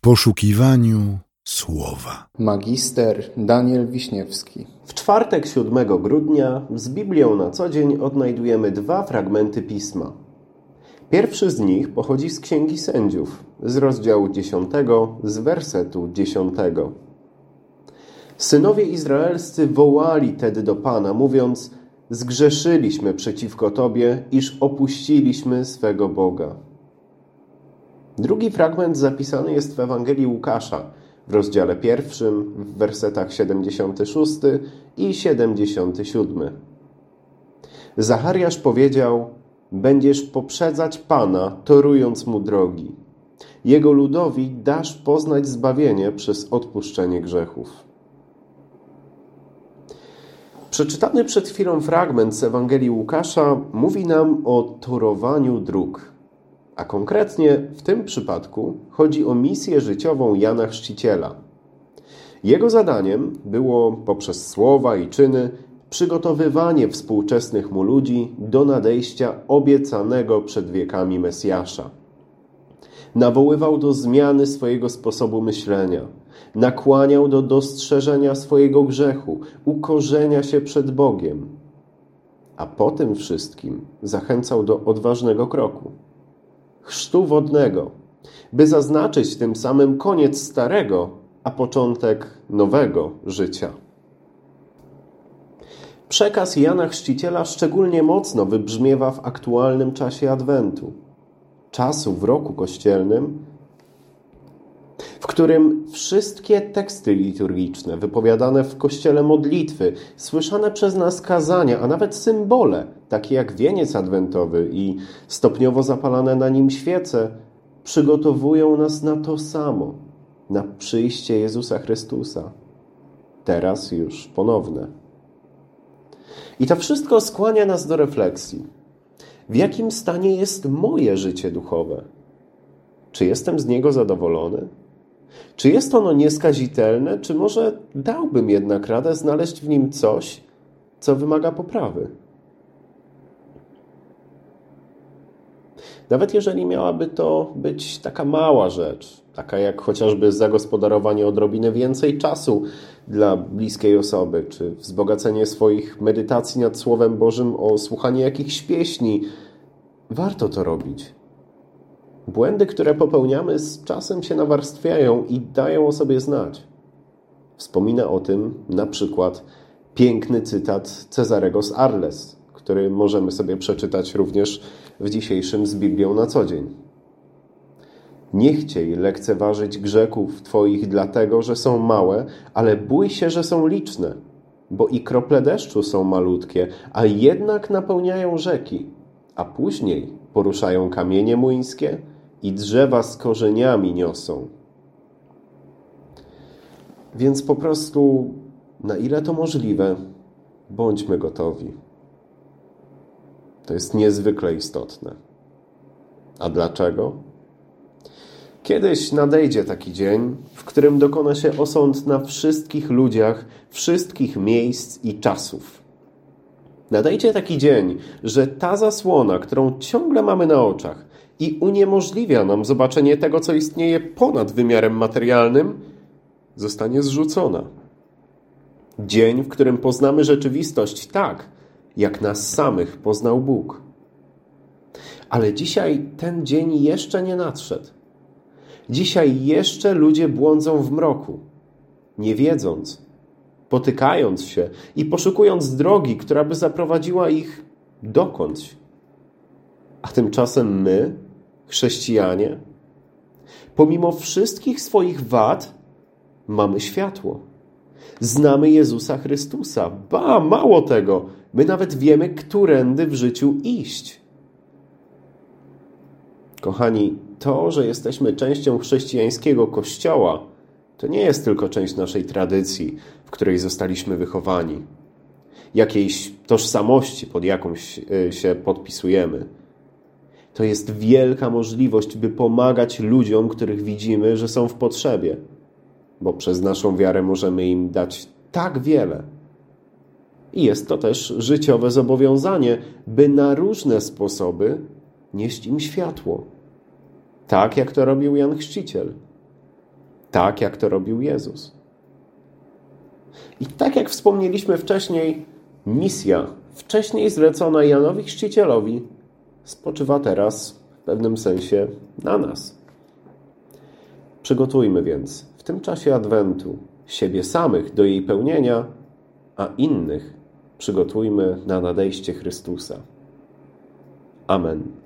w poszukiwaniu słowa. Magister Daniel Wiśniewski. W czwartek 7 grudnia z Biblią na co dzień odnajdujemy dwa fragmenty pisma. Pierwszy z nich pochodzi z Księgi Sędziów, z rozdziału 10, z wersetu 10. Synowie izraelscy wołali tedy do Pana, mówiąc: Zgrzeszyliśmy przeciwko Tobie, iż opuściliśmy swego Boga. Drugi fragment zapisany jest w Ewangelii Łukasza w rozdziale pierwszym, w wersetach 76 i 77. Zachariasz powiedział: Będziesz poprzedzać Pana, torując mu drogi. Jego ludowi dasz poznać zbawienie przez odpuszczenie grzechów. Przeczytany przed chwilą fragment z Ewangelii Łukasza mówi nam o torowaniu dróg. A konkretnie w tym przypadku chodzi o misję życiową Jana Chrzciciela. Jego zadaniem było poprzez słowa i czyny przygotowywanie współczesnych mu ludzi do nadejścia obiecanego przed wiekami Mesjasza. Nawoływał do zmiany swojego sposobu myślenia, nakłaniał do dostrzeżenia swojego grzechu, ukorzenia się przed Bogiem, a po tym wszystkim zachęcał do odważnego kroku chrztu wodnego, by zaznaczyć tym samym koniec starego, a początek nowego życia. Przekaz Jana Chrzciciela szczególnie mocno wybrzmiewa w aktualnym czasie Adwentu, czasu w roku kościelnym, w którym wszystkie teksty liturgiczne, wypowiadane w kościele modlitwy, słyszane przez nas kazania, a nawet symbole, takie jak wieniec adwentowy i stopniowo zapalane na nim świece, przygotowują nas na to samo, na przyjście Jezusa Chrystusa. Teraz już ponowne. I to wszystko skłania nas do refleksji. W jakim stanie jest moje życie duchowe? Czy jestem z niego zadowolony? Czy jest ono nieskazitelne, czy może dałbym jednak radę znaleźć w nim coś, co wymaga poprawy? Nawet jeżeli miałaby to być taka mała rzecz, taka jak chociażby zagospodarowanie odrobiny więcej czasu dla bliskiej osoby, czy wzbogacenie swoich medytacji nad Słowem Bożym o słuchanie jakichś pieśni, warto to robić. Błędy, które popełniamy, z czasem się nawarstwiają i dają o sobie znać. Wspomina o tym na przykład piękny cytat Cezarego z Arles, który możemy sobie przeczytać również w dzisiejszym z Biblią na co dzień. Nie chciej lekceważyć grzechów Twoich dlatego, że są małe, ale bój się, że są liczne, bo i krople deszczu są malutkie, a jednak napełniają rzeki, a później poruszają kamienie młyńskie i drzewa z korzeniami niosą. Więc po prostu, na ile to możliwe, bądźmy gotowi. To jest niezwykle istotne. A dlaczego? Kiedyś nadejdzie taki dzień, w którym dokona się osąd na wszystkich ludziach, wszystkich miejsc i czasów. Nadejdzie taki dzień, że ta zasłona, którą ciągle mamy na oczach i uniemożliwia nam zobaczenie tego, co istnieje ponad wymiarem materialnym, zostanie zrzucona. Dzień, w którym poznamy rzeczywistość tak, jak nas samych poznał Bóg. Ale dzisiaj ten dzień jeszcze nie nadszedł. Dzisiaj jeszcze ludzie błądzą w mroku, nie wiedząc, potykając się i poszukując drogi, która by zaprowadziła ich dokądś. A tymczasem my, chrześcijanie, pomimo wszystkich swoich wad, mamy światło. Znamy Jezusa Chrystusa. Ba, mało tego, my nawet wiemy, którędy w życiu iść. Kochani, to, że jesteśmy częścią chrześcijańskiego kościoła, to nie jest tylko część naszej tradycji, w której zostaliśmy wychowani, jakiejś tożsamości, pod jakąś y, się podpisujemy. To jest wielka możliwość, by pomagać ludziom, których widzimy, że są w potrzebie, bo przez naszą wiarę możemy im dać tak wiele. I jest to też życiowe zobowiązanie, by na różne sposoby nieść im światło. Tak jak to robił Jan Chrzciciel. tak jak to robił Jezus. I tak jak wspomnieliśmy wcześniej, misja, wcześniej zlecona Janowi Chrzcicielowi, spoczywa teraz w pewnym sensie na nas. Przygotujmy więc w tym czasie Adwentu siebie samych do jej pełnienia, a innych przygotujmy na nadejście Chrystusa. Amen.